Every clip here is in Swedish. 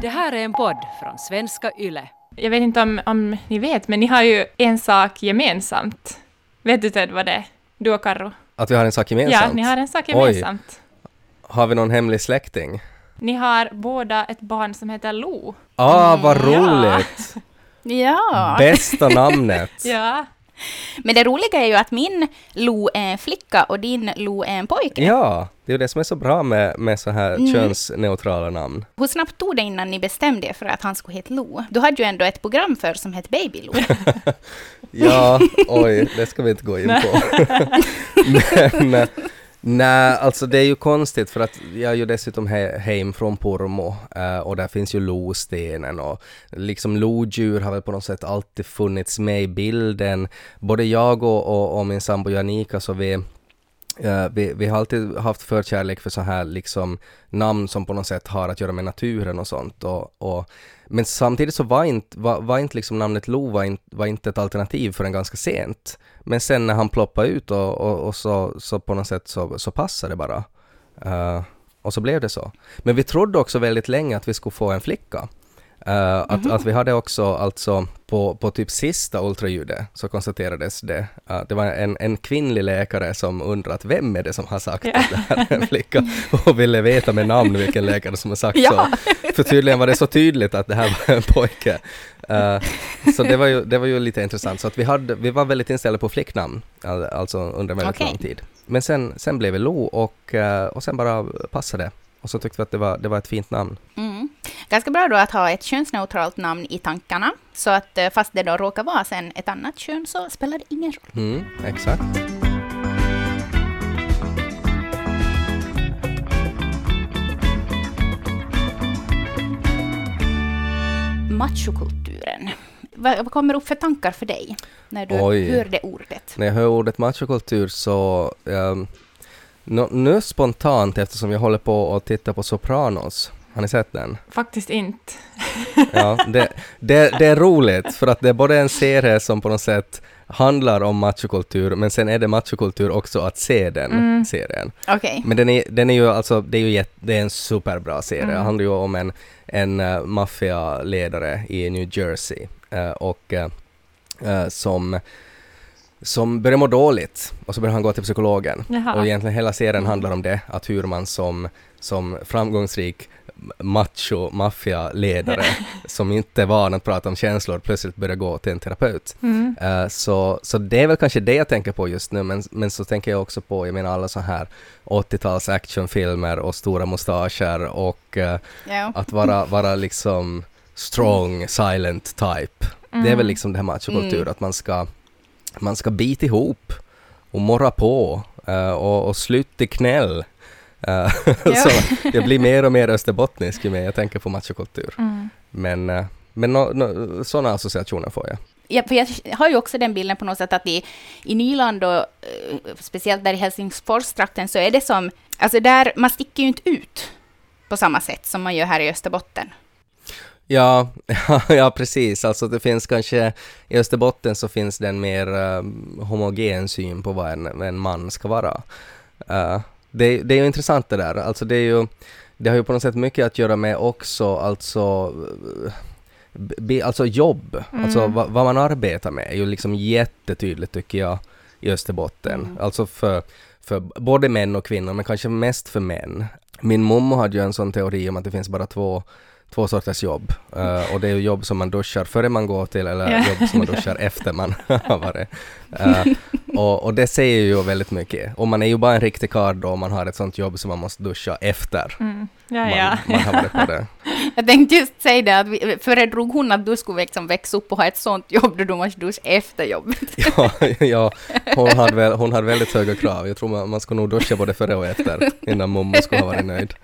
Det här är en podd från svenska YLE. Jag vet inte om, om ni vet, men ni har ju en sak gemensamt. Vet du Ted vad det är? Du och Karro. Att vi har en sak gemensamt? Ja, ni har en sak gemensamt. Har vi någon hemlig släkting? Ni har båda ett barn som heter Lo. Ah, vad Mm, ja. roligt! Ja. Bästa namnet! Ja. Men det roliga är ju att min Lo är en flicka och din Lo är en pojke. Ja, det är ju det som är så bra med, med så här Mm. könsneutrala namn. Hur snabbt tog det innan ni bestämde er för att han skulle heta Lo? Du hade ju ändå ett program för som hette Baby Lo. Ja, oj, det ska vi inte gå in på. Men, eh, nej, alltså det är ju konstigt för att jag är ju dessutom he, hem från Pormo eh, och där finns ju lostenen och liksom lodjur har väl på något sätt alltid funnits med i bilden. Både jag och, och, och min sambo Janika så vi Uh, vi, vi har alltid haft förkärlek för så här liksom namn som på något sätt har att göra med naturen och sånt. Och, och, men samtidigt så var inte, var, var inte liksom namnet Lo var inte, var inte ett alternativ förrän ganska sent. Men sen när han ploppade ut och, och, och så, så på något sätt så, så passade det bara. Uh, och så blev det så. Men vi trodde också väldigt länge att vi skulle få en flicka. Eh, att, att vi hade också alltså på, på typ sista ultraljudet så konstaterades det att det var en, en kvinnlig läkare som undrat vem är det som har sagt Ja. att det här är en flicka och ville veta med namn vilken läkare som har sagt Ja. så. För tydligen var det så tydligt att det här var en pojke. Eh, så det var, ju, det var ju lite intressant. Så att vi, hade, vi var väldigt inställda på flicknamn, all- alltså under väldigt Okej. lång tid. Men sen, sen blev vi Lo och, eh, och sen bara passade det. Och så tyckte vi att det var, det var ett fint namn. Mm. Ganska bra då att ha ett könsneutralt namn i tankarna. Så att eh, fast det då råkar vara sen ett annat kön så spelar det ingen roll. Mm, exakt. Machokulturen. Vad, vad kommer upp för tankar för dig när du Oj. hör det ordet? När jag hör ordet machokultur så... Um, nu spontant, eftersom jag håller på att titta på Sopranos, har ni sett den? Faktiskt inte. Ja, det, det, det är roligt för att det är både en serie som på något sätt handlar om machokultur, men sen är det machokultur också att se den Mm. serien. Okej. Men den är, den är ju alltså, det är ju jätte, det är en superbra serie. Mm. Det handlar ju om en, en uh, maffialedare i New Jersey eh, och eh, som som börjar må dåligt och så börjar han gå till psykologen. Jaha. Och egentligen hela serien handlar om det, att hur man som, som framgångsrik macho maffialedare som inte är van att prata om känslor plötsligt börjar gå till en terapeut. Mm. Eh, så, så det är väl kanske det jag tänker på just nu, men, men så tänker jag också på, jag menar alla så här 80-tals actionfilmer och stora mustascher och eh, Ja. att vara, vara liksom strong, silent type. Det är Mm. väl liksom det här machokultur, Mm. att man ska, man ska bita ihop och morra på eh, och, och sluta i knäll. Eh, så jag blir mer och mer österbottnisk ju mer jag tänker på machokultur. Mm. Men, eh, men no, no, sådana associationer får jag. Ja, för jag har ju också den bilden på något sätt att i, i Nyland och eh, speciellt där i Helsingforstrakten så är det som, alltså där, man sticker ju inte ut på samma sätt som man gör här i Österbotten. Ja, ja, precis. Alltså det finns kanske, i Österbotten så finns det en mer eh, homogen syn på vad en, en man ska vara. Eh, det, det är ju intressant det där. Alltså det är ju, det har ju på något sätt mycket att göra med också alltså, be, alltså jobb, alltså Mm. vad, vad man arbetar med är ju liksom jättetydligt tycker jag i Österbotten. Mm. Alltså för, för både män och kvinnor, men kanske mest för män. Min mamma hade ju en sån teori om att det finns bara två två sorters jobb. Eh, och det är jobb som man duschar före man går till eller Ja. jobb som man duschar efter man har varit. Eh, och, och det säger ju väldigt mycket. Och man är ju bara en riktig karl då om man har ett sånt jobb som man måste duscha efter Mm. Ja, man, ja. man har varit på det. Jag tänkte just säga det, att vi, föredrog hon att du skulle liksom växa upp och ha ett sånt jobb då du måste duscha efter jobbet? Ja, ja hon, hade väl, hon hade väldigt höga krav. Jag tror man, man skulle nog duscha både före och efter innan mamma skulle ha varit nöjd.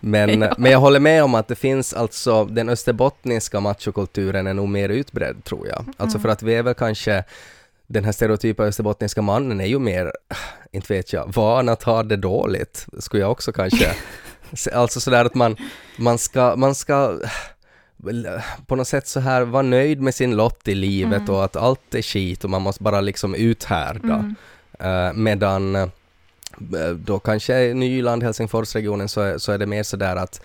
Men, Ja. men jag håller med om att det finns alltså, den österbottniska machokulturen är nog mer utbredd tror jag. Alltså för att vi är väl kanske, den här stereotypa österbottniska mannen är ju mer, inte vet jag, van att ha det dåligt, skulle jag också kanske. alltså sådär att man, man ska, man ska på något sätt så här vara nöjd med sin lott i livet Mm. och att allt är skit och man måste bara liksom uthärda. Mm. Eh, medan då kanske Nyland, Helsingforsregionen så är, så är det mer sådär att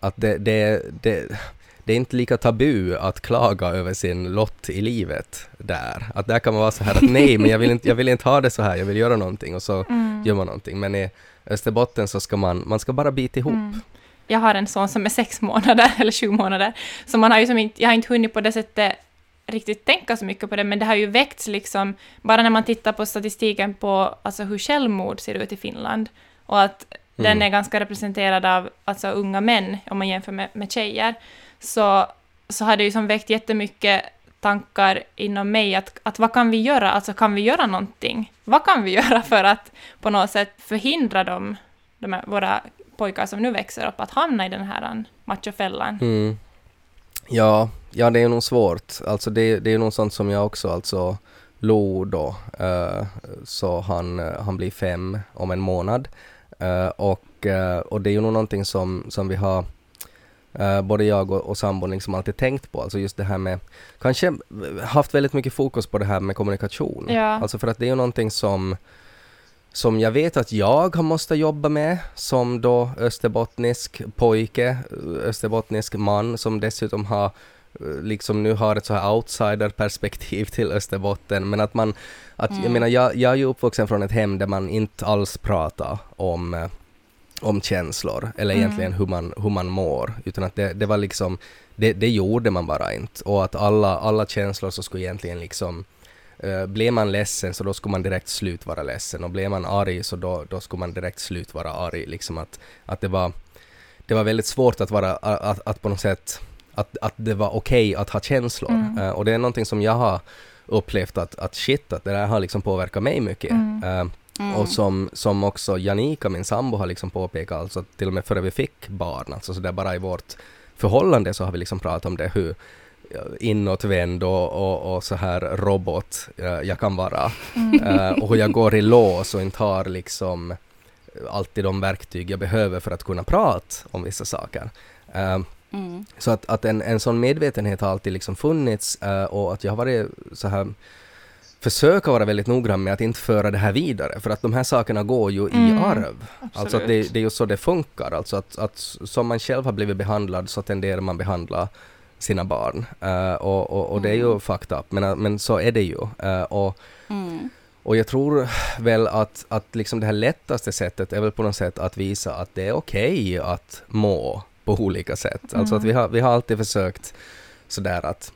att det, det, det, det är inte lika tabu att klaga över sin lott i livet där. Att där kan man vara så här att nej, men jag vill inte, jag vill inte ha det så här, jag vill göra någonting och så Mm. gör man någonting. Men i Österbotten så ska man, man ska bara bita ihop. Mm. Jag har en son som är sex månader, eller sju månader, så man har ju som inte, jag har inte hunnit på det sättet riktigt tänka så mycket på det, men det har ju väckts liksom, bara när man tittar på statistiken på alltså hur självmord ser ut i Finland, och att den Mm. är ganska representerad av alltså unga män, om man jämför med, med tjejer, så, så har det ju som väckt jättemycket tankar inom mig att, att vad kan vi göra, alltså kan vi göra någonting? Vad kan vi göra för att på något sätt förhindra dem, de här, våra pojkar som nu växer upp att hamna i den här machofällan? Mm. Ja, ja, det är nog svårt. Alltså det, det är nog sånt som jag också, alltså Lo då, eh, så han, eh, han blir fem om en månad. Eh, och, eh, och det är ju nog någonting som, som vi har eh, både jag och, och sambon liksom alltid tänkt på, alltså just det här med, kanske haft väldigt mycket fokus på det här med kommunikation. Ja. Alltså för att det är ju någonting som som jag vet att jag har måste jobba med som då österbottnisk pojke, österbottnisk man som dessutom har eh, liksom nu har ett så här outsider-perspektiv till Österbotten, men att man, att jag menar jag, jag är ju uppvuxen från ett hem där man inte alls pratar om eh, om känslor, eller Mm. egentligen hur man, hur man mår, utan att det, det var liksom, det, det gjorde man bara inte. Och att alla, alla känslor så skulle egentligen liksom, uh, blev man ledsen så då skulle man direkt slut vara ledsen och blev man arg så då, då skulle man direkt slut vara arg. Liksom att, att det var, det var väldigt svårt att vara, att, att på något sätt, att, att det var okej att ha känslor. Mm. Eh, och det är någonting som jag har upplevt att, att shit, att det där har liksom påverkat mig mycket. Mm. Eh, och som, som också Janika, min sambo, har liksom påpekat, alltså till och med före vi fick barn, alltså så där bara i vårt förhållande så har vi liksom pratat om det, hur inåtvänd och, och, och så här robot jag kan vara. Eh, och hur jag går i lås och inte har liksom alltid de verktyg jag behöver för att kunna prata om vissa saker. Eh, Mm. så att, att en, en sån medvetenhet har alltid liksom funnits eh, och att jag har varit så här försöka vara väldigt noggrann med att inte föra det här vidare för att de här sakerna går ju i Mm, arv. Alltså att absolut. det, det är ju så det funkar, alltså att, att som man själv har blivit behandlad så tenderar man behandla sina barn. Eh, och, och, och det är ju fucked up, men, men så är det ju. Eh, och, Mm. och jag tror väl att, att liksom det här lättaste sättet är väl på något sätt att visa att det är okej att må på olika sätt. Alltså att vi har, vi har alltid försökt sådär att,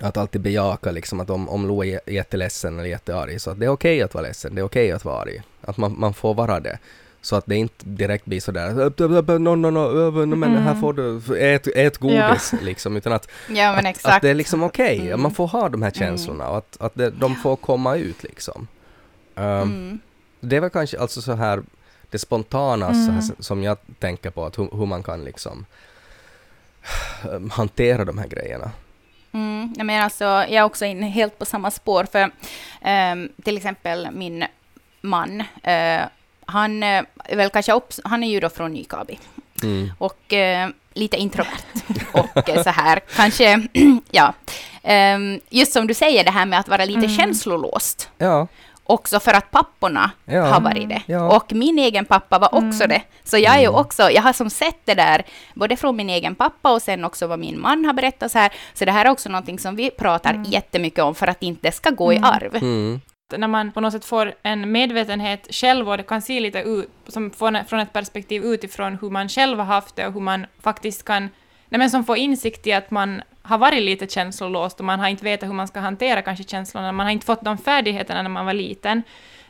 att alltid bejaka liksom att om, om Lo är jä- jätteledsen eller jättearg så att det är okej att vara ledsen, det är okej att vara arg. Att man, man får vara det. Så att det inte direkt blir sådär no, no, no, no, men här får du, ät, ät godis liksom, utan att, Ja, men att, exakt. att det är liksom okej, Mm. man får ha de här känslorna och att, att det, de får komma ut liksom. Um, Mm. det väl kanske alltså så här det spontana så Mm. som jag tänker på, att hur, hur man kan liksom hantera de här grejerna. Mm, jag menar alltså, jag är också inne helt på samma spår, för ehm, till exempel min man, eh, han, eh, är väl kanske obs- han är ju då från Nykabi Mm. och eh, lite introvert och eh, så här, kanske, ja, Ehm, just som du säger det här med att vara lite Mm. känslolåst. Ja, Också för att papporna Ja. har varit det. Ja. Och min egen pappa var också Mm. det. Så jag är ju Mm. också, jag har som sett det där, både från min egen pappa och sen också vad min man har berättat så här. Så det här är också någonting som vi pratar Mm. jättemycket om för att det inte ska gå Mm. i arv när man på något sätt får en medvetenhet själv och det kan se lite ut, som från, från ett perspektiv utifrån hur man själv har haft det och hur man faktiskt kan, nej men som får insikt i att man har varit lite känslolåst och man har inte vetat hur man ska hantera kanske känslorna, man har inte fått de färdigheterna när man var liten.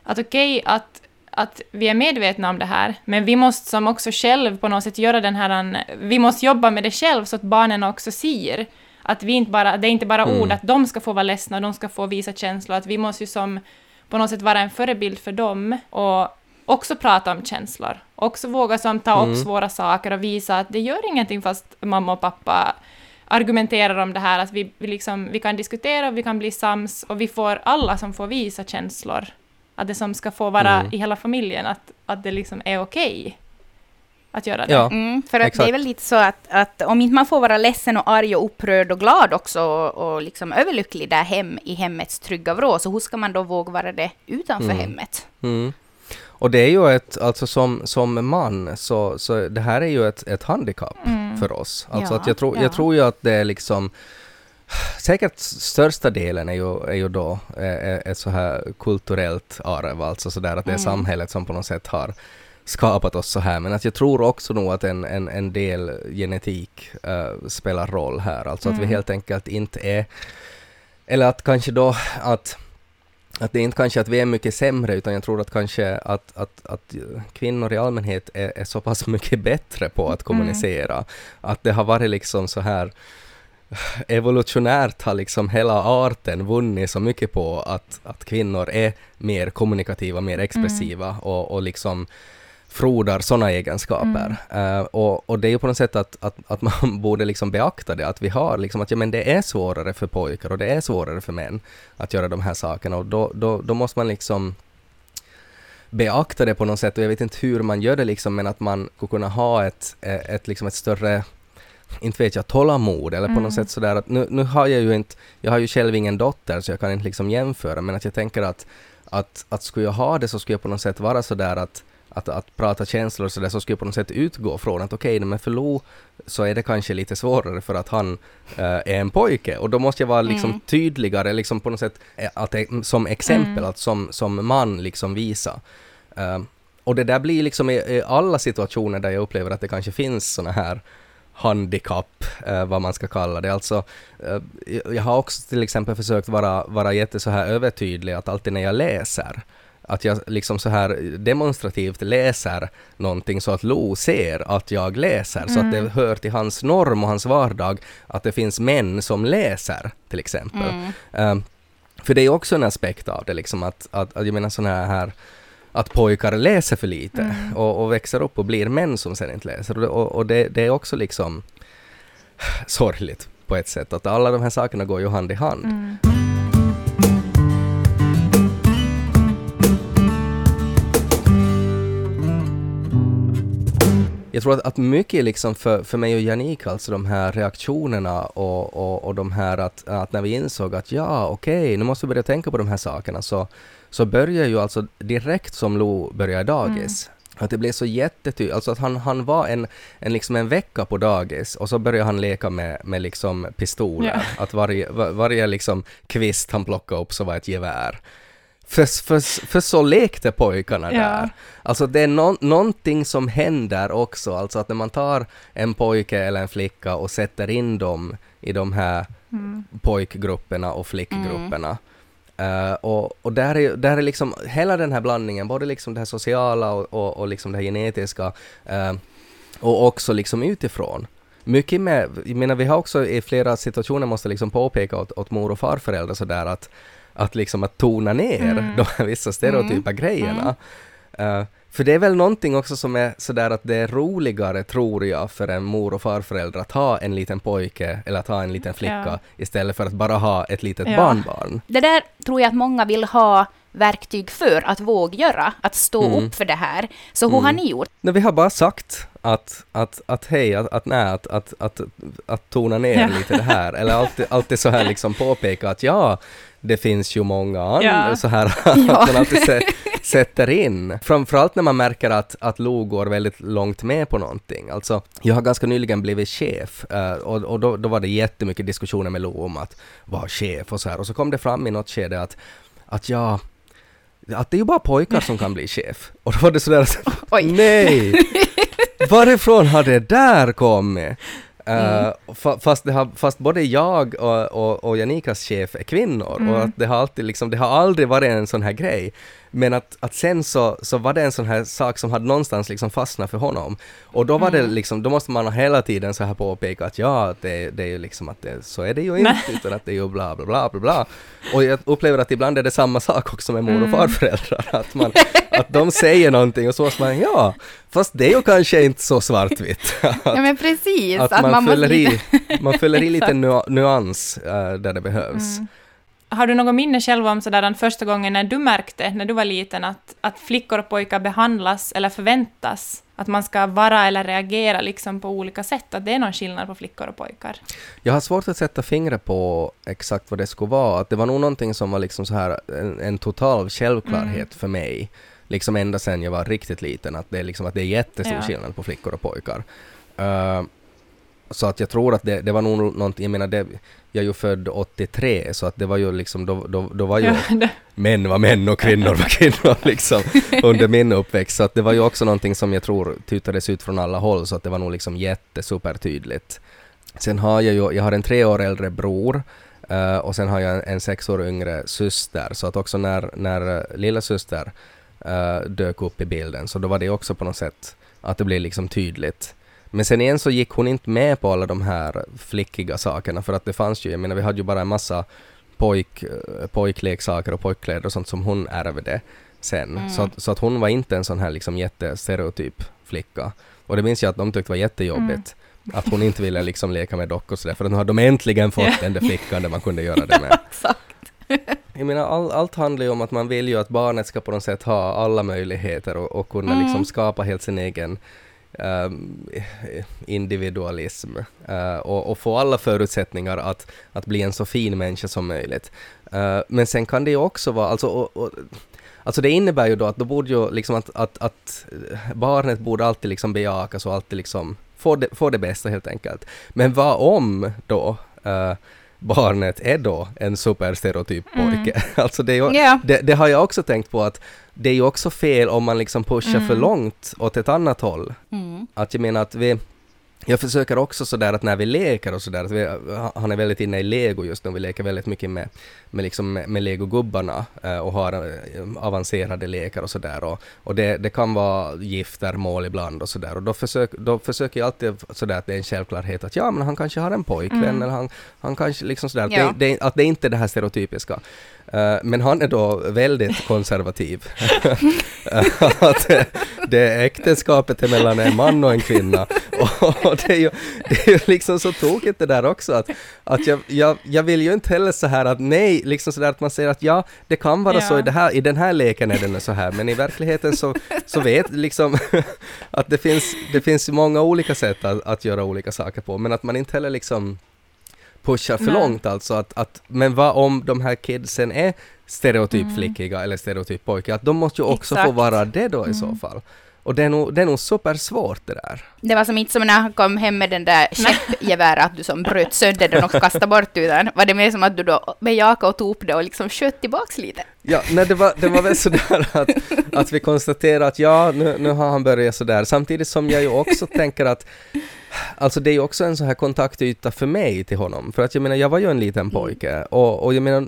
Att okej att, att vi är medvetna om det här, men vi måste som också själv på något sätt göra den här, vi måste jobba med det själv så att barnen också ser att vi inte bara, det är inte bara Mm. ord att de ska få vara ledsna och de ska få visa känslor, att vi måste ju som på något sätt vara en förebild för dem och också prata om känslor. Också våga som ta Mm. upp svåra saker och visa att det gör ingenting fast mamma och pappa argumenterar om det här, att vi, vi, liksom, vi kan diskutera, vi kan bli sams och vi får alla som får visa känslor. Att det som ska få vara Mm. i hela familjen, att, att det liksom är okej att göra det. Ja. Mm, för att Exakt. det är väl lite så att, att om inte man får vara ledsen och arg och upprörd och glad också och, och liksom överlycklig där hem i hemmets trygga vrå, så hur ska man då våga vara det utanför Mm. hemmet? Mm. Och det är ju ett, alltså som, som man, så, så det här är ju ett, ett handikapp Mm. för oss. Alltså Ja, att jag, tror, ja. jag tror ju att det är liksom Säkert största delen är ju, är ju då eh, ett så här kulturellt arv, alltså sådär att det är Mm. samhället som på något sätt har skapat oss så här. Men att jag tror också nog att en, en, en del genetik eh, spelar roll här, alltså att vi Mm. helt enkelt inte är eller att kanske då att att det är inte kanske att vi är mycket sämre, utan jag tror att kanske att, att, att kvinnor i allmänhet är, är så pass mycket bättre på att kommunicera. Att det har varit liksom så här evolutionärt har liksom hela arten vunnit så mycket på att, att kvinnor är mer kommunikativa, mer expressiva och, och liksom frodar sådana egenskaper. Eh, och, och det är ju på något sätt att, att, att man borde liksom beakta det, att vi har liksom att ja, men det är svårare för pojkar och det är svårare för män att göra de här sakerna och då, då, då måste man liksom beakta det på något sätt och jag vet inte hur man gör det liksom men att man skulle kunna ha ett, eh, ett, liksom ett större inte vet jag, tålamod eller på Mm. något sätt sådär att nu, nu har jag ju inte, jag har ju själv ingen dotter så jag kan inte liksom jämföra men att jag tänker att, att, att skulle jag ha det så skulle jag på något sätt vara sådär att att, att prata känslor och sådär så skulle jag på något sätt utgå från att okej, men för Lo så är det kanske lite svårare för att han eh, är en pojke och då måste jag vara liksom Mm. tydligare liksom på något sätt eh, att, som exempel, Mm. att som, som man liksom visa. Eh, och det där blir liksom i, i alla situationer där jag upplever att det kanske finns såna här handikapp, eh, vad man ska kalla det. Alltså, eh, jag- jag har också till exempel försökt vara, vara jätte så här övertydlig att alltid när jag läser att jag liksom så här demonstrativt läser någonting så att Lo ser att jag läser, så att det Mm. hör till hans norm och hans vardag att det finns män som läser, till exempel. Mm. Um, för det är också en aspekt av det, liksom att, att, att jag menar sådana här att pojkar läser för lite Mm. och, och växer upp och blir män som sen inte läser. Och, det- och, och det, det är också liksom sorgligt på ett sätt, att alla de här sakerna går ju hand i hand. Mm. Jag tror att, att mycket liksom för, för mig och Janik, alltså de här reaktionerna och, och, och de här att, att när vi insåg att ja, okej, nu måste vi börja tänka på de här sakerna, så, så börjar ju alltså direkt som Lo började dagis. Att det blev så jättetydligt, alltså att han, han var en, en, liksom en vecka på dagis och så började han leka med, med liksom pistoler. Att varje, var, varje liksom kvist han plockade upp så var ett gevär. För, för, för så lekte pojkarna Ja. där. Alltså det är nå någonting som händer också, alltså att när man tar en pojke eller en flicka och sätter in dem i de här Mm. pojkgrupperna och flickgrupperna. Eh, och och där, är, där är liksom hela den här blandningen, både liksom det här sociala och, och, och liksom det här genetiska eh, och också liksom utifrån. Mycket med, jag menar vi har också i flera situationer måste liksom påpeka åt, åt mor och farföräldrar sådär att, att liksom att tona ner Mm. de här vissa stereotypa grejerna. Eh, för det är väl någonting också som är sådär att det är roligare, tror jag, för en mor och farförälder att ha en liten pojke eller att ha en liten flicka Ja. istället för att bara ha ett litet Ja. barnbarn. Det där tror jag att många vill ha verktyg för att våga göra, att stå Mm. upp för det här. Så hur Mm. har ni gjort? Nej, vi har bara sagt att, att, att hej, att, att nej, att, att, att, att tona ner Ja. lite det här. Eller alltid, alltid så här liksom påpeka att ja, det finns ju många andra Ja. så här. Ja. att man alltid sä, sätter in. Framförallt när man märker att, att Lo går väldigt långt med på någonting. Alltså, jag har ganska nyligen blivit chef eh, och, och då, då var det jättemycket diskussioner med Lo om att vara chef och så här. Och så kom det fram i något skede att, att ja, att det är ju bara pojkar som kan bli chef. Och då var det sådär att, nej! Varifrån har det där kommit? Mm. Uh, fa- fast, det har, fast både jag och, och, och Janikas chef är kvinnor Mm. och att det har alltid liksom, det har aldrig varit en sån här grej. Men att, att sen så, så var det en sån här sak som hade någonstans liksom fastnat för honom. Och då var det Mm. liksom, då måste man hela tiden så här påpeka att ja, det, det är ju liksom att det, så är det ju inte, utan att det är ju bla bla bla bla bla. Och jag upplever att ibland är det samma sak också med mor och Mm. farföräldrar, att, man, att de säger någonting och så man, ja, fast det är ju kanske inte så svartvitt. Ja men precis, att, man, fyller i, man fyller i lite nu, nuans eh, där det behövs. Mm. Har du något minne själv om sådär den första gången när du märkte, när du var liten, att, att flickor och pojkar behandlas eller förväntas att man ska vara eller reagera liksom på olika sätt, att det är någon skillnad på flickor och pojkar? Jag har svårt att sätta fingret på exakt vad det skulle vara. Att det var nog någonting som var liksom så här en, en total självklarhet Mm. för mig. Liksom ända sedan jag var riktigt liten, att det är, liksom, att det är jättestor Ja. skillnad på flickor och pojkar. Eh, Så att jag tror att det, det var nog någonting, jag menar det, jag är ju född 83 så att det var ju liksom, då, då, då var ju Ja, män var män och kvinnor var kvinnor liksom under min uppväxt. Så att det var ju också någonting som jag tror tutades ut från alla håll så att det var nog liksom jättesupertydligt. Sen har jag ju, jag har en tre år äldre bror eh, och sen har jag en, en sex år yngre syster så att också när, när uh, lilla syster eh, dök upp i bilden så då var det också på något sätt att det blev liksom tydligt. Men sen igen så gick hon inte med på alla de här flickiga sakerna för att det fanns ju, jag menar vi hade ju bara en massa pojk, eh, pojkleksaker och pojkkläder och sånt som hon ärvde sen. Mm. Så, att, så att hon var inte en sån här liksom jättestereotyp flicka. Och det minns jag att de tyckte var jättejobbigt. Att hon inte ville liksom leka med dockor sådär, för nu hade de äntligen fått Ja. den där flickan där man kunde göra det med. Jag menar, all, allt handlar ju om att man vill ju att barnet ska på något sätt ha alla möjligheter och, och kunna Mm. liksom skapa helt sin egen ehm, individualism eh, och, och få alla förutsättningar att, att bli en så fin människa som möjligt. Eh, men sen kan det ju också vara, alltså, och, och, alltså det innebär ju då att då borde ju liksom att, att, att barnet borde alltid liksom bejakas och alltid liksom få det, få det bästa helt enkelt. Men vad om då eh, barnet är då en superstereotyp pojke? Alltså det, ju, Ja. det, det har jag också tänkt på att det är ju också fel om man liksom pushar för långt åt ett annat håll. Mm. Att jag menar att vi jag försöker också sådär att när vi leker och sådär, att vi, han är väldigt inne i lego just nu, vi leker väldigt mycket med, med, liksom, med, med legogubbarna eh, och har eh, avancerade lekar och sådär och, och det, det kan vara giftermål ibland och sådär och då, försök, då försöker jag alltid sådär att det är en självklarhet att ja men han kanske har en pojkvän Mm. eller han, han kanske liksom sådär, att, Ja. det, det, att det inte är det här stereotypiska. Eh, men han är då väldigt konservativ. att det, är äktenskapet är mellan en man och en kvinna. Och det är ju, det är ju liksom så tokigt det där också att, att jag, jag, jag vill ju inte heller så här att nej, liksom så där att man säger att ja, det kan vara Ja. så i, det här, i den här leken är den så här, men i verkligheten så, så vet liksom att det finns, det finns många olika sätt att, att göra olika saker på, men att man inte heller liksom pushar för Nej. långt alltså att, att men vad om de här kidsen är stereotyp Mm. eller stereotyp pojkar, att de måste ju också få Exakt. vara det då i så Mm. fall. Och det är nog, det är nog supersvårt det där. Det var som inte som när han kom hem med den där käppgeväret, att du som bröt sönder den och kastade bort utan var det mer som att du då bejakade och tog upp det och liksom sköt tillbaks lite. Ja, nej, det, var, det var väl sådär att, att vi konstaterar att ja, nu, nu har han börjat sådär. Samtidigt som jag ju också tänker att Alltså det är ju också en sån här kontaktyta för mig till honom. För att jag menar, jag var ju en liten pojke och, och jag menar,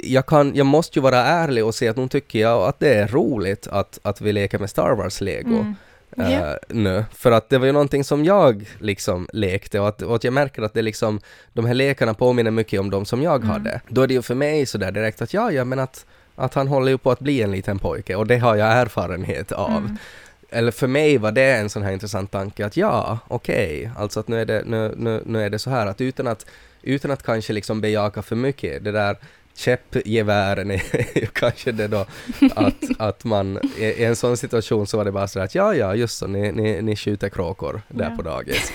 jag, kan, jag måste ju vara ärlig och säga att nu tycker jag att det är roligt att, att vi leker med Star Wars-lego. Mm. eh, Ja. nu. För att det var ju någonting som jag liksom lekte och att, och att jag märker att det liksom, de här lekarna påminner mycket om de som jag hade. Då är det ju för mig sådär direkt att ja, ja men att, att han håller ju på att bli en liten pojke och det har jag erfarenhet av. Mm. Eller för mig var det en sån här intressant tanke att ja, okej, alltså att nu är, det, nu, nu, nu är det så här att utan att, utan att kanske liksom bejaka för mycket, det där käppgevären är ju kanske det då att, att man i i en sån situation så var det bara så att ja, ja, just så, ni, ni, ni skjuter kråkor där Ja. på dagis.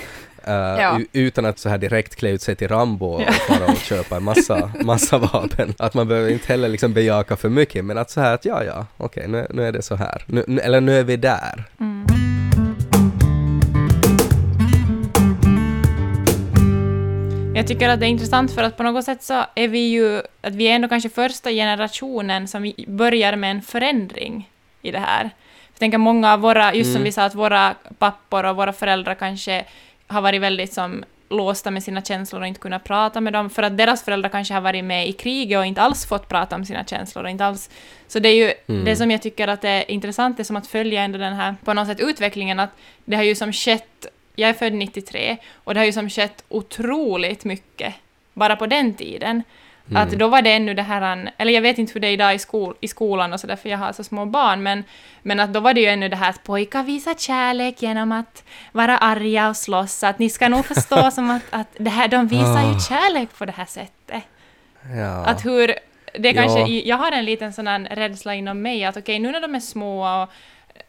Uh, Ja. Utan att så här direkt klä ut sig till Rambo och Ja. fara och köpa en massa, massa vapen. Att man behöver inte heller liksom bejaka för mycket, men att så här att ja, ja, okej, nu, nu är det så här. Nu, nu, eller nu är vi där. Mm. Jag tycker att det är intressant för att på något sätt så är vi ju, att vi är ändå kanske första generationen som börjar med en förändring i det här. Jag tänker många av våra, just som Mm. vi sa, att våra pappor och våra föräldrar kanske har varit väldigt som låsta med sina känslor och inte kunnat prata med dem, för att deras föräldrar kanske har varit med i kriget och inte alls fått prata om sina känslor och inte alls... Så det är ju Mm. det som jag tycker att är intressant, det är som att följa ändå den här, på något sätt, utvecklingen, att det har ju som skett, jag är född 93, och det har ju som skett otroligt mycket bara på den tiden. Mm. Att då var det ännu det här, eller jag vet inte hur det är idag i, skol, i skolan och sådär, för jag har så små barn, men, men att då var det ju ännu det här att pojkar visar kärlek genom att vara arga och slåss, att ni ska nog förstå som att, att det här, de visar ju kärlek på det här sättet. Ja. Att hur, det är Ja. kanske, jag har en liten sån här rädsla inom mig att okej, nu när de är små och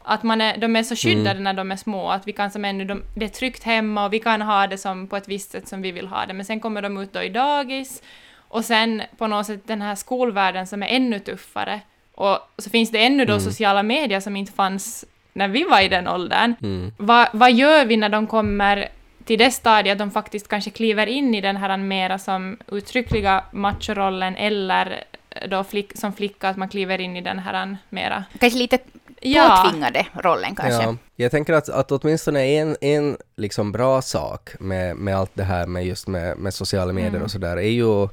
att man är, de är så skyddade Mm. när de är små, att vi kan som ännu, de, det är tryggt hemma och vi kan ha det som på ett visst sätt som vi vill ha det, men sen kommer de ut då i dagis och sen på något sätt den här skolvärlden som är ännu tuffare. Och så finns det ännu då Mm. sociala medier som inte fanns när vi var i den åldern. Mm. Vad, vad gör vi när de kommer till det stadiet att de faktiskt kanske kliver in i den här mera som uttryckliga machorollen eller då flick, som flicka att man kliver in i den här mera... Kanske lite Ja. påtvingade rollen kanske. Ja, jag tänker att, att åtminstone en, en liksom bra sak med, med allt det här med just med, med sociala medier Mm. och sådär är ju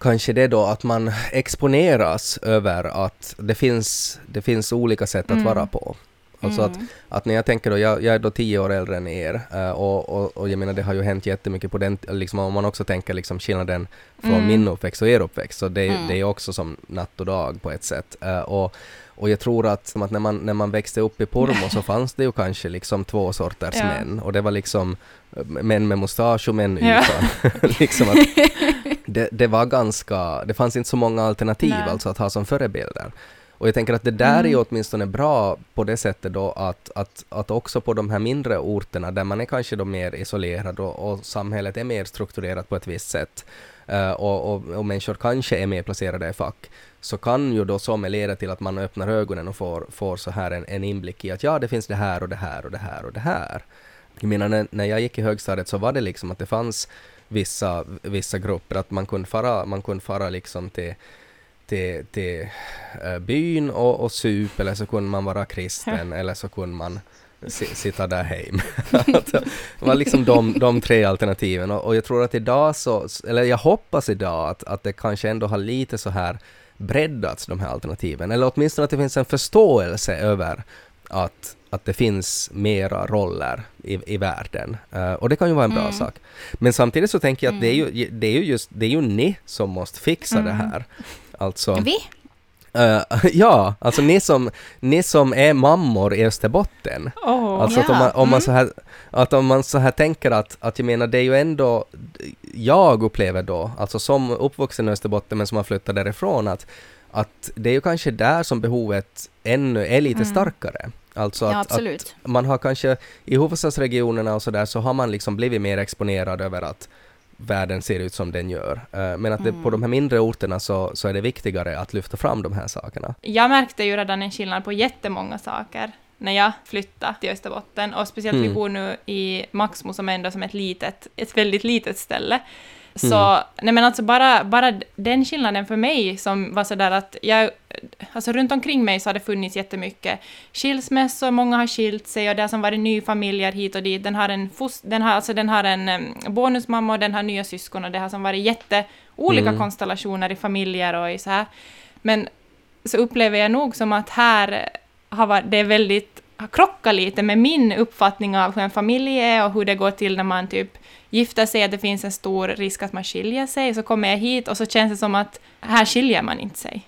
kanske det då att man exponeras över att det finns, det finns olika sätt att Mm. vara på. Alltså att, att när jag tänker då, jag, jag är då tio år äldre än er eh, och, och, och jag menar det har ju hänt jättemycket på den, liksom om man också tänker liksom skillnaden från Mm. min uppväxt och er uppväxt, så det, Mm. det är också som natt och dag på ett sätt. Eh, och, och jag tror att, att när, man, när man växte upp i Pormo så fanns det ju kanske liksom två sorters Ja. män och det var liksom eh, män med mustasch och män Ja. utan. liksom att det, det var ganska, det fanns inte så många alternativ Nej. alltså att ha som förebilder. Och jag tänker att det där är ju Mm. åtminstone bra på det sättet då att, att, att också på de här mindre orterna där man är kanske då mer isolerad och, och samhället är mer strukturerat på ett visst sätt eh, och, och, och människor kanske är mer placerade i fack så kan ju då som leda till att man öppnar ögonen och får, får så här en, en inblick i att ja, det finns det här och det här och det här och det här. Jag menar när, när jag gick i högstadiet så var det liksom att det fanns vissa, vissa grupper, att man kunde fara, man kunde fara liksom till till, till eh, byn och, och sup eller så kunde man vara kristen eller så kunde man si, sitta där hem. Det var liksom de, de tre alternativen och, och jag tror att idag så, eller jag hoppas idag att, att det kanske ändå har lite så här breddats de här alternativen eller åtminstone att det finns en förståelse över att, att det finns mera roller i, i världen. Eh, och det kan ju vara en bra Mm. sak. Men samtidigt så tänker jag att det är ju, det är ju just, det är ju ni som måste fixa det Mm. här. Alltså, Vi? eh, ja, alltså ni som, ni som är mammor i Österbotten. Åh, Alltså att om man, om man mm. så här, att om man så här tänker att, att jag menar det är ju ändå, jag upplever då, alltså som uppvuxen i Österbotten men som har flyttat därifrån att, att det är ju kanske där som behovet ännu är lite Mm. starkare. Alltså Ja, att, att absolut. man har kanske i huvudstadsregionerna och sådär så har man liksom blivit mer exponerad över att världen ser ut som den gör. Eh, Men att det, på Mm. de här mindre orterna så, så är det viktigare att lyfta fram de här sakerna. Jag märkte ju redan en skillnad på jättemånga saker när jag flyttade till Österbotten och speciellt vi Mm. bor nu i Maxmo som ändå som ett litet, ett väldigt litet ställe. Så, Mm. nej men alltså bara, bara den skillnaden för mig som var sådär att jag, alltså runt omkring mig så har det funnits jättemycket skilsmässor, många har skilt sig och det har som varit nyfamiljer hit och dit. Den har en, den har, alltså den har en bonusmamma och den har nya syskon och det har som varit jätteolika Mm. konstellationer i familjer och i så här. Men så upplever jag nog som att här har varit, det är väldigt, krockat lite med min uppfattning av hur en familj är och hur det går till när man typ gifter sig, att det finns en stor risk att man skiljer sig. Så kommer jag hit och så känns det som att här skiljer man inte sig.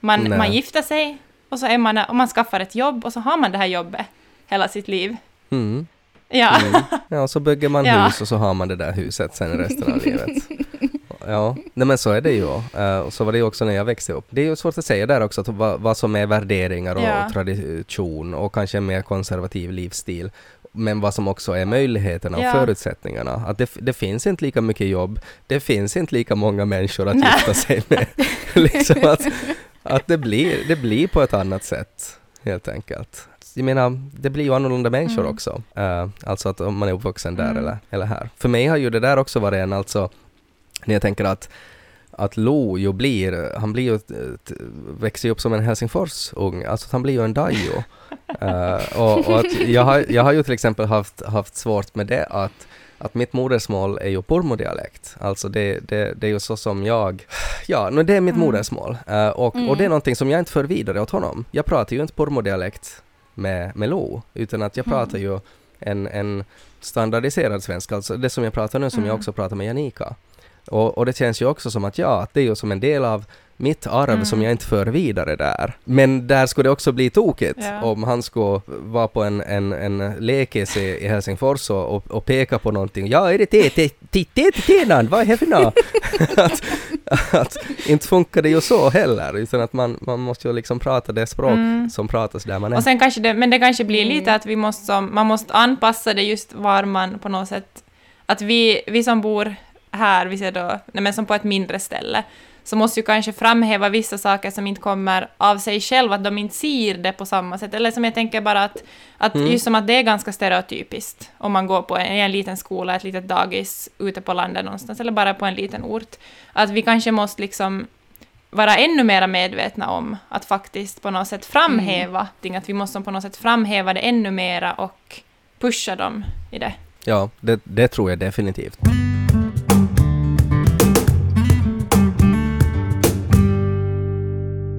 Man, Nej. man gifter sig och så är man, och man skaffar ett jobb och så har man det här jobbet hela sitt liv. Mm. Ja. Mm. Ja, och så bygger man Ja. hus och så har man det där huset sen resten av livet. Ja, nej men så är det ju. Eh, och så var det ju också när jag växte upp. Det är ju svårt att säga där också att vad, vad som är värderingar och Ja. tradition och kanske en mer konservativ livsstil. Men vad som också är möjligheterna och Ja. förutsättningarna. Att det, det finns inte lika mycket jobb, det finns inte lika många människor att Nej. gifta sig med. liksom att att det, blir, det blir på ett annat sätt, helt enkelt. Jag menar, det blir ju annorlunda människor Mm. också. Eh, alltså att om man är uppvuxen där Mm. eller, eller här. För mig har ju det där också varit en, alltså, när jag tänker att att Lo ju blir, han blir ju, växer ju upp som en Helsingfors-ung, alltså han blir ju en Dajo. Eh, och, och att jag, har, jag har ju till exempel haft, haft svårt med det att, att mitt modersmål är ju pormodialekt. Alltså det, det, det är ju så som jag, ja, no, det är mitt Mm. modersmål. Eh, och, och Mm. det är någonting som jag inte för vidare åt honom. Jag pratar ju inte pormodialekt med, med Lo, utan att jag Mm. pratar ju en, en standardiserad svenska, alltså det som jag pratar nu som jag Mm. också pratar med Janika. Och, och det känns ju också som att ja, att det är ju som en del av mitt arv Mm. som jag inte för vidare där. Men där skulle det också bli tokigt Ja. om han skulle vara på en, en, en lekis i, i Helsingfors och, och, och peka på någonting. Ja, är det te, te, te, te, te, vad är det för nå? att, att inte funkar det ju så heller, utan att man, man måste ju liksom prata det språk Mm. som pratas där man är. Och sen kanske det, men det kanske blir Mm. lite att vi måste, man måste anpassa det just var man på något sätt, att vi, vi som bor här, vi ser då, nej men som på ett mindre ställe, så måste ju kanske framhäva vissa saker som inte kommer av sig själv, att de inte ser det på samma sätt. Eller som jag tänker bara att, att Mm. just som att det är ganska stereotypiskt om man går på en, en liten skola, ett litet dagis ute på landet någonstans, eller bara på en liten ort. Att vi kanske måste liksom vara ännu mer medvetna om att faktiskt på något sätt framhäva ting, att vi måste på något sätt framhäva det ännu mera och pusha dem i det. Ja, det, det tror jag definitivt.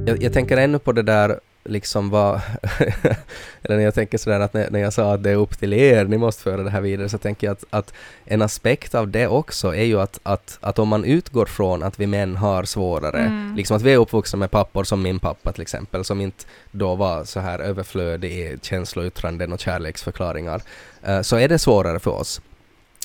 Jag, jag tänker ännu på det där liksom vad... eller när jag tänker sådär att när, när jag sa att det är upp till er, ni måste föra det här vidare, så tänker jag att, att en aspekt av det också är ju att, att, att om man utgår från att vi män har svårare, Mm. liksom att vi är uppvuxna med pappor som min pappa till exempel, som inte då var så här överflödig i känsloyttranden och kärleksförklaringar, eh, så är det svårare för oss.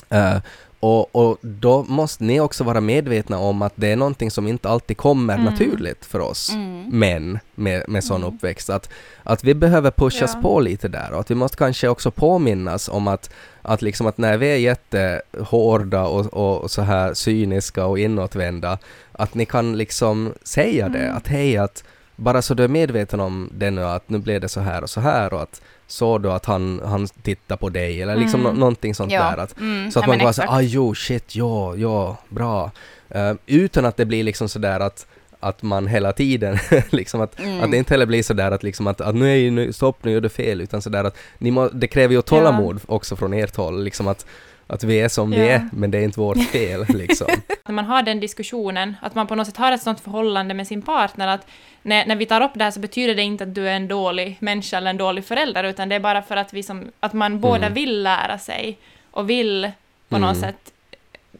Eh, och, och då måste ni också vara medvetna om att det är någonting som inte alltid kommer Mm. naturligt för oss Mm. män med, med sån Mm. uppväxt. Att, att vi behöver pushas Ja. på lite där och att vi måste kanske också påminnas om att, att, liksom att när vi är jättehårda och, och så här cyniska och inåtvända, att ni kan liksom säga det, Mm. att hej, att bara så du är medveten om det nu, att nu blev det så här och så här och att såg du att han, han tittar på dig eller liksom Mm. nå- någonting sånt Ja. där. Att, Mm. så att ja, man bara så exakt. ah jo, shit, ja, ja, bra. Eh, utan att det blir liksom sådär att, att man hela tiden, liksom att, Mm. att det inte heller blir sådär att liksom att, att nu är ju, nu, stopp, nu gör du fel, utan sådär att ni må, det kräver ju tålamod också från ert håll, liksom att, att vi är som vi är, men det är inte vårt fel liksom. När man har den diskussionen, att man på något sätt har ett sånt förhållande med sin partner, att när, när vi tar upp det här så betyder det inte att du är en dålig människa eller en dålig förälder, utan det är bara för att, vi som, att man båda Mm. vill lära sig och vill på något Mm. sätt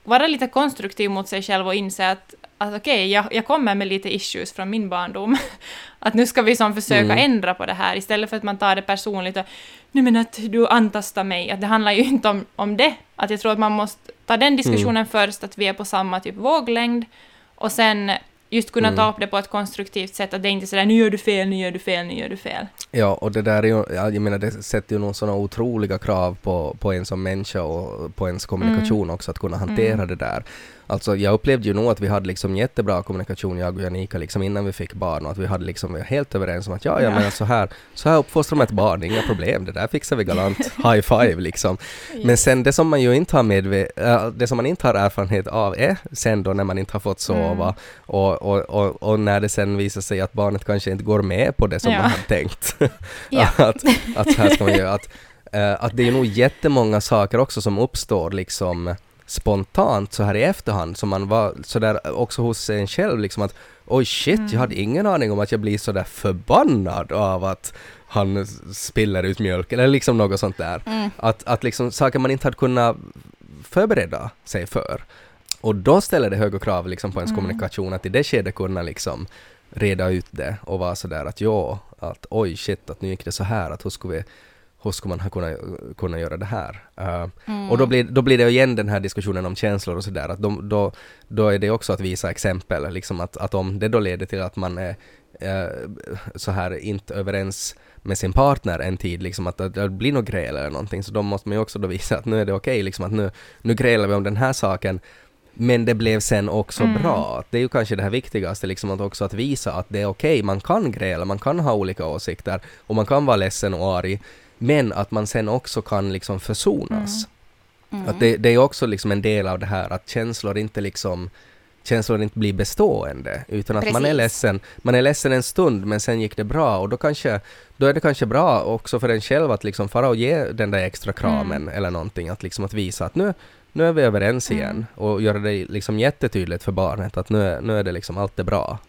vara lite konstruktiv mot sig själv och inse att, att okej, jag, jag kommer med lite issues från min barndom. att nu ska vi som försöka Mm. ändra på det här, istället för att man tar det personligt och nu men att du antastar mig, att det handlar ju inte om, om det. Att jag tror att man måste ta den diskussionen Mm. först, att vi är på samma typ våglängd, och sen just kunna ta Mm. upp det på ett konstruktivt sätt, att det inte är sådär nu gör du fel, nu gör du fel, nu gör du fel. Ja, och det där är ju, ja, jag menar det sätter ju nog sådana otroliga krav på, på en som människa och på ens kommunikation också, att kunna hantera Mm. det där. Alltså jag upplevde ju nog att vi hade liksom jättebra kommunikation, jag och Janika, liksom innan vi fick barn och att vi hade liksom vi var helt överens om att ja, ja, Ja. men så här, så här uppfostrar man ett barn, inga problem, det där fixar vi galant, high five liksom. Men sen det som man ju inte har medve- äh, det som man inte har erfarenhet av är sen då när man inte har fått sova Mm. och, och, och, och när det sen visar sig att barnet kanske inte går med på det som Ja. man hade tänkt. Att, att så här ska man göra. Att, eh, att det är nog jättemånga saker också som uppstår liksom spontant så här i efterhand som man var sådär också hos en själv liksom att oj shit, Mm. jag hade ingen aning om att jag blir sådär förbannad av att han spiller ut mjölk eller liksom något sånt där. Mm. Att, att liksom saker man inte hade kunnat förbereda sig för. Och då ställer det högre krav liksom på ens Mm. kommunikation att i det skedet kunna liksom reda ut det och vara sådär att ja, att oj shit, att nu gick det så här, att hur skulle vi hur skulle man ha kunnat kunna göra det här? Uh, Mm. Och då blir, då blir det igen den här diskussionen om känslor och sådär, att de, då, då är det också att visa exempel, liksom att, att om det då leder till att man är eh, så här inte överens med sin partner en tid, liksom att det, det blir något gräl eller någonting, så då måste man ju också då visa att nu är det okej, liksom att nu, nu grälar vi om den här saken, men det blev sen också Mm. bra. Det är ju kanske det här viktigaste, liksom att också att visa att det är okej, man kan gräla, man kan ha olika åsikter och man kan vara ledsen och arg, men att man sen också kan liksom försonas. Mm. Att det, det är också liksom en del av det här att känslor inte liksom känslor inte blir bestående utan att man är ledsen. Man är ledsen en stund men sen gick det bra och då kanske då är det kanske bra också för en själv att liksom fara och ge den där extra kramen eller någonting att liksom att visa att nu nu är vi överens Mm. igen och göra det liksom jättetydligt för barnet att nu är, nu är det liksom allt är bra.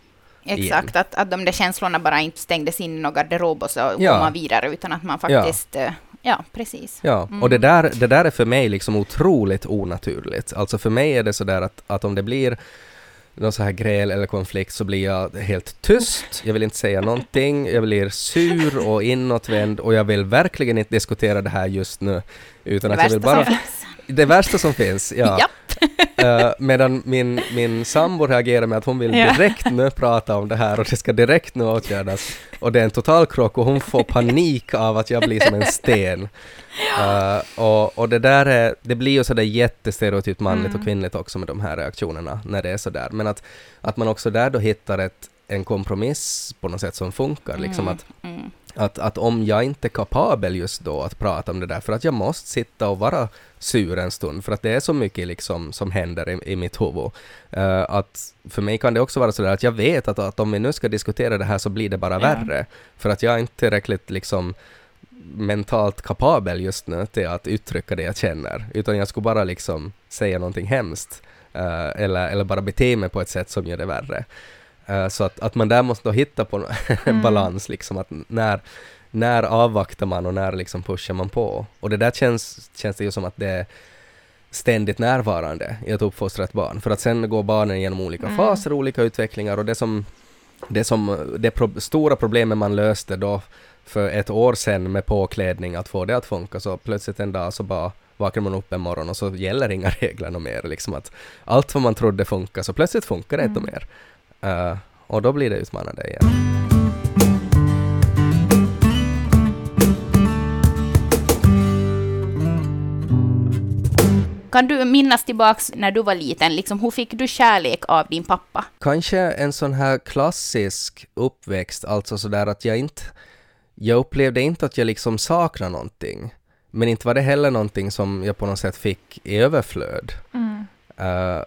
Exakt, att, att de där känslorna bara inte stängdes in i någon garderob och så Ja. går man vidare, utan att man faktiskt... eh, Ja, precis. Ja, Mm. och det där, det där är för mig liksom otroligt onaturligt. Alltså för mig är det sådär att, att om det blir någon så här gräl eller konflikt så blir jag helt tyst, jag vill inte säga någonting, jag blir sur och inåtvänd och jag vill verkligen inte diskutera det här just nu. Utan Det att jag vill bara... som finns. Det värsta som finns, ja. Japp. Eh, medan min, min sambo reagerar med att hon vill direkt nu prata om det här och det ska direkt nu åtgärdas. Och det är en total krock och hon får panik av att jag blir som en sten. Eh, och, och det där är, det blir ju sådär jättestereotypt manligt Mm. och kvinnligt också med de här reaktionerna när det är sådär. Men att, att man också där då hittar ett, en kompromiss på något sätt som funkar. Liksom att Mm. Att, att om jag inte är kapabel just då att prata om det där, för att jag måste sitta och vara sur en stund, för att det är så mycket liksom som händer i, i mitt huvud. Eh, att för mig kan det också vara sådär att jag vet att, att om vi nu ska diskutera det här så blir det bara Ja. värre, för att jag är inte tillräckligt liksom mentalt kapabel just nu till att uttrycka det jag känner, utan jag skulle bara liksom säga någonting hemskt, eh, eller, eller bara bete mig på ett sätt som gör det värre. Eh, så att, att man där måste då hitta på en Mm. balans, liksom att när, när avvaktar man och när liksom pushar man på? Och det där känns, känns det ju som att det är ständigt närvarande i att uppfostra ett barn, för att sen går barnen genom olika Mm. faser, olika utvecklingar och det som det, som, det pro- stora problemet man löste då för ett år sedan med påklädning, att få det att funka, så plötsligt en dag så bara vaknar man upp en morgon och så gäller inga regler mer. Liksom att allt vad man trodde funkar, så plötsligt funkar det inte Mm. mer. Eh, och då blir det utmanande igen. Kan du minnas tillbaks när du var liten, liksom, hur fick du kärlek av din pappa? Kanske en sån här klassisk uppväxt, alltså sådär att jag inte... Jag upplevde inte att jag liksom saknar någonting. Men inte var det heller någonting som jag på något sätt fick i överflöd. Mm. Eh,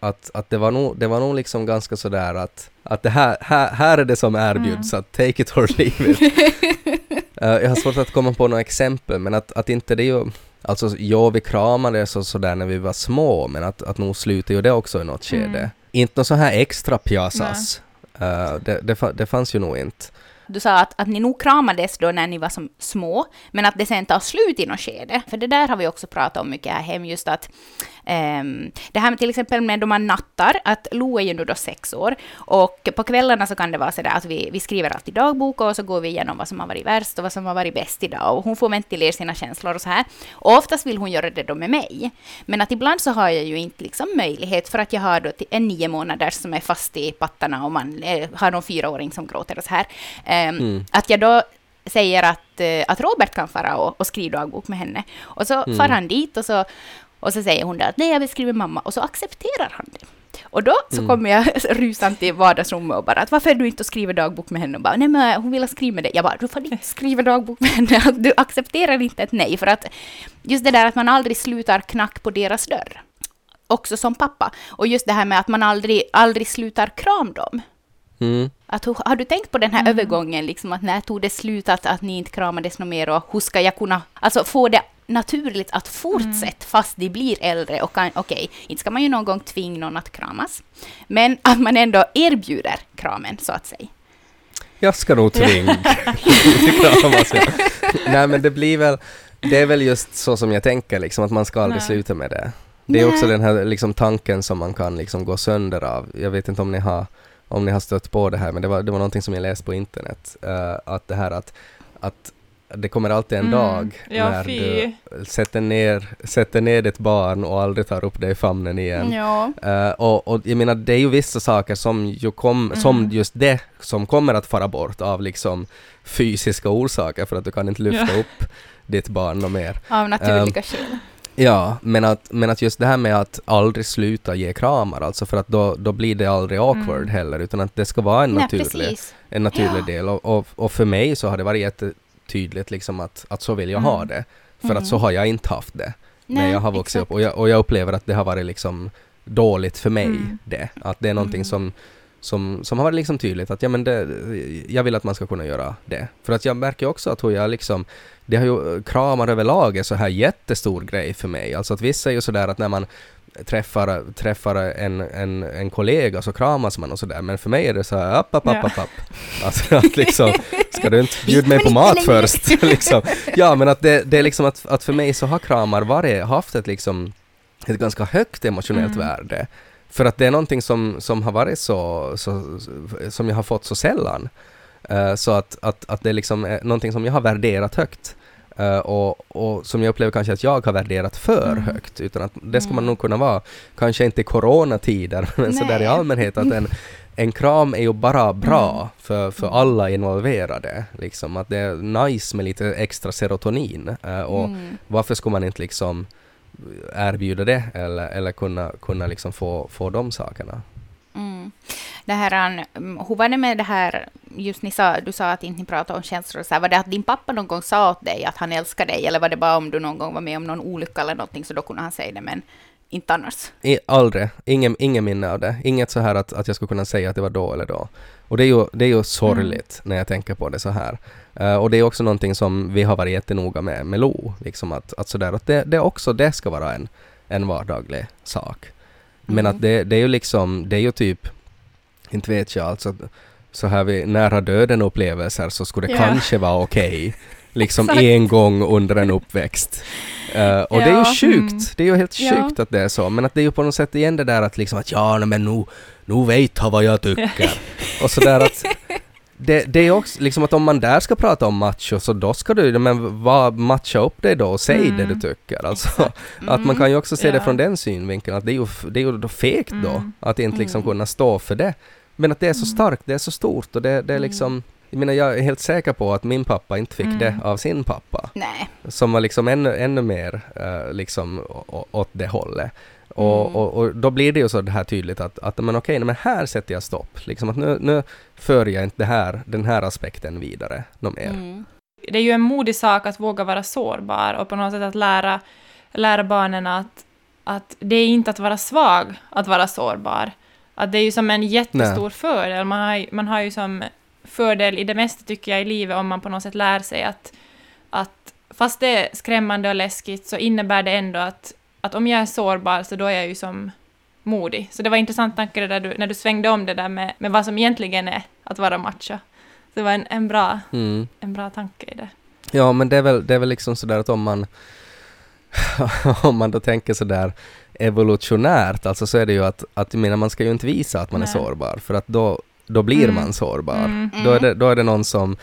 att, att det var nog, det var nog liksom ganska sådär att, att det här, här, här är det som erbjuds, att take it or leave it. Eh, jag har svårt att komma på några exempel, men att, att inte det ju... Alltså, ja, vi kramades och sådär när vi var små, men att, att nog slutade ju det också i något skede. Mm. Inte något så här extra pjasas. Eh, det, det, det fanns ju nog inte. Du sa att, att ni nog kramades då när ni var som små, men att det sen tar slut i något skede. För det där har vi också pratat om mycket här hem, just att ehm, det här med till exempel med då man nattar, att Lo är ju nu då sex år, och på kvällarna så kan det vara sådär att vi, vi skriver alltid dagbok och så går vi igenom vad som har varit värst och vad som har varit bäst idag, och hon får ventilera sina känslor och så här. Och oftast vill hon göra det då med mig. Men att ibland så har jag ju inte liksom möjlighet för att jag har då en nio månader som är fast i pattarna och man eh, har någon fyraåring som gråter och så här. Ehm, Mm. Att jag då säger att, eh, att Robert kan fara och, och skriva dagbok med henne. Och så Mm. far han dit och så, och så säger hon då att nej, jag vill skriva mamma. Och så accepterar han det. Och då så Mm. kommer jag rusande till vardagsrummet och bara att varför är du inte och skriver dagbok med henne? Och bara nej men hon vill skriva med dig. Jag bara du får inte skriva dagbok med henne. Du accepterar inte ett nej. För att just det där att man aldrig slutar knack på deras dörr. Också som pappa. Och just det här med att man aldrig, aldrig slutar kram dem. Mm. Att, har du tänkt på den här Mm. övergången, liksom att när tog det slut att, att ni inte kramades något mer och hur ska jag kunna alltså, få det naturligt att fortsätta fast de blir äldre och kan, okej, inte ska man ju någon gång tvinga någon att kramas, men att man ändå erbjuder kramen så att säga. Jag ska nog tvinga. Kramas, ja. Nej men det blir väl, det är väl just så som jag tänker liksom, att man ska aldrig Nej. sluta med det. Det är Nej. också den här liksom, tanken som man kan liksom, gå sönder av. Jag vet inte om ni har, om ni har stött på det här, men det var, det var någonting som jag läste på internet. eh, att det här att, att det kommer alltid en Mm. dag Ja, när fy. du sätter ner, sätter ner ditt barn och aldrig tar upp det i famnen igen. Ja. Eh, och, och jag menar, det är ju vissa saker som ju kom, Mm. som just det, som kommer att fara bort av liksom fysiska orsaker för att du kan inte lyfta Ja. upp ditt barn och mer. Av naturliga skäl. Ja, men att, men att just det här med att aldrig sluta ge kramar, alltså för att då, då blir det aldrig awkward Mm. heller, utan att det ska vara en Nej, naturlig, precis. en naturlig Ja. del. Och, och, och för mig så har det varit jättetydligt liksom att, att så vill jag ha Mm. det. För Mm. att så har jag inte haft det när Nej, jag har vuxit exakt. upp. Och jag, och jag upplever att det har varit liksom dåligt för mig Mm. det. Att det är någonting Mm. som, som, som har varit liksom tydligt att ja, men det, jag vill att man ska kunna göra det. För att jag märker också att hur jag liksom, det har ju, kramar överlag är så här jättestor grej för mig. Alltså att vissa är ju sådär att när man träffar, träffar en, en, en kollega så kramas man och sådär. Men för mig är det så här app, app, app, app, app. Alltså att liksom, ska du inte bjuda mig på mat först? liksom. Ja, men att det, det är liksom att, att för mig så har kramar varit, haft ett liksom, ett ganska högt emotionellt Mm. värde. För att det är någonting som, som har varit så, så, som jag har fått så sällan. Eh, så att, att, att det liksom är någonting som jag har värderat högt. Eh, och, och som jag upplever kanske att jag har värderat för Mm. högt, utan att det ska man Mm. nog kunna vara, kanske inte i coronatider, men sådär i Nej. allmänhet att en, en kram är ju bara bra Mm. för, för alla involverade. Liksom, att det är nice med lite extra serotonin. eh, och Mm. varför ska man inte liksom erbjuda det eller, eller kunna, kunna liksom få, få de sakerna? Mm. Det här, um, hur var det med det här, just ni sa, du sa att inte ni pratade om känslor, så här, var det att din pappa någon gång sa åt dig att han älskar dig, eller var det bara om du någon gång var med om någon olycka eller någonting, så då kunde han säga det, men inte annars? I, aldrig. Ingen, ingen minne av det. Inget så här att, att jag skulle kunna säga att det var då eller då. Och det är ju, det är ju sorgligt när jag tänker på det så här. Eh, och det är också någonting som vi har varit jättenoga med, med Lo. Liksom att, att sådär, att det, det också det ska vara en, en vardaglig sak. Men Mm. att det, det är ju liksom, det är ju typ, inte vet jag, alltså så här vid nära döden upplevelser så skulle det Ja. kanske vara okej. liksom Exakt. en gång under en uppväxt. Eh, och det är ju Ja, sjukt, mm. det är ju helt Ja. sjukt att det är så, men att det är ju på något sätt igen det där att liksom att ja, men nu, nu vet han vad jag tycker. och sådär att det, det är också liksom att om man där ska prata om macho så då ska du, men vad, matcha upp dig då och säg det Mm. du tycker. Alltså, Exakt. att man kan ju också se det Ja. från den synvinkeln, att det är ju, det är ju då fegt då, Mm. att inte liksom Mm. kunna stå för det. Men att det är så Mm. starkt, det är så stort och det, det är Mm. liksom, jag menar jag är helt säker på att min pappa inte fick Mm. det av sin pappa, Nej. som var liksom ännu, ännu mer eh, liksom åt det hållet. Och, Mm. och, och då blir det ju så det här tydligt att, att men okej, men här sätter jag stopp. Liksom att nu, nu för jag inte här, den här aspekten vidare något mer. Mm. det är ju en modig sak att våga vara sårbar och på något sätt att lära, lära barnen att, att det är inte att vara svag att vara sårbar. Att det är ju som en jättestor fördel. Man har, man har ju som fördel i det mesta tycker jag i livet om man på något sätt lär sig att, att fast det är skrämmande och läskigt så innebär det ändå att, att om jag är sårbar så då är jag ju som modig. Så det var intressant tanke där du, när du svängde om det där med, med vad som egentligen är att vara macho. Det var en, en, bra, Mm. en bra tanke i det. Ja, men det är väl, det är väl liksom sådär att om man om man då tänker sådär evolutionärt, alltså så är det ju att, att jag menar, man ska ju inte visa att man är Nej. sårbar, för att då, då blir Mm. man sårbar. Mm. Då, är det, då är det någon som,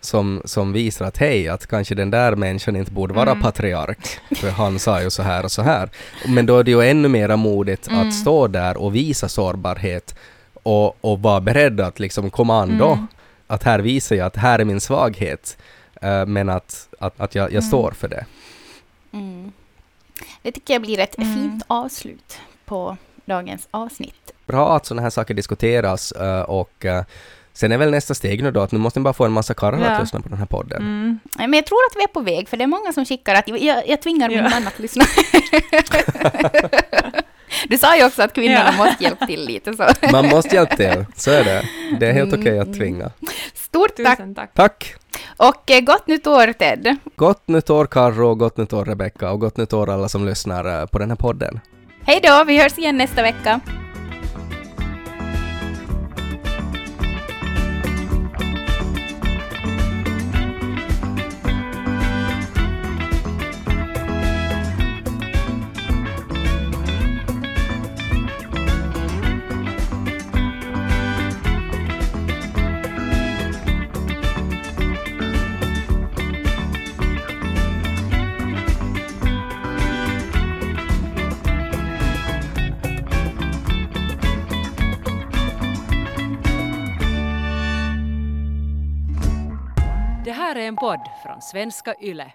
som, som visar att hej, att kanske den där människan inte borde vara Mm. patriark, för han sa ju så här och så här. Men då är det ju ännu mera modigt Mm. att stå där och visa sårbarhet och, och vara beredd att liksom kommando, Mm. att här visar jag att här är min svaghet, eh, men att, att, att jag, jag Mm. står för det. Det tycker jag blir ett Mm. fint avslut på dagens avsnitt. Bra att sådana här saker diskuteras eh, och eh, sen är väl nästa steg nu då att nu måste ni bara få en massa karlar Ja. att lyssna på den här podden. Mm. Men jag tror att vi är på väg, för det är många som skickar att jag, jag tvingar min Ja. man att lyssna. Du sa ju också att kvinnorna Ja. måste hjälpa till lite så. Man måste hjälpa till, så är det. Det är helt Mm, okej att mm. tvinga. Stort tack Tusen tack. Tack! och eh, gott nytt år Ted. Gott nytt år Karro, gott nytt år Rebecka och gott nytt år alla som lyssnar eh, på den här podden. Hej då, vi hörs igen nästa vecka. Är en podd från svenska YLE.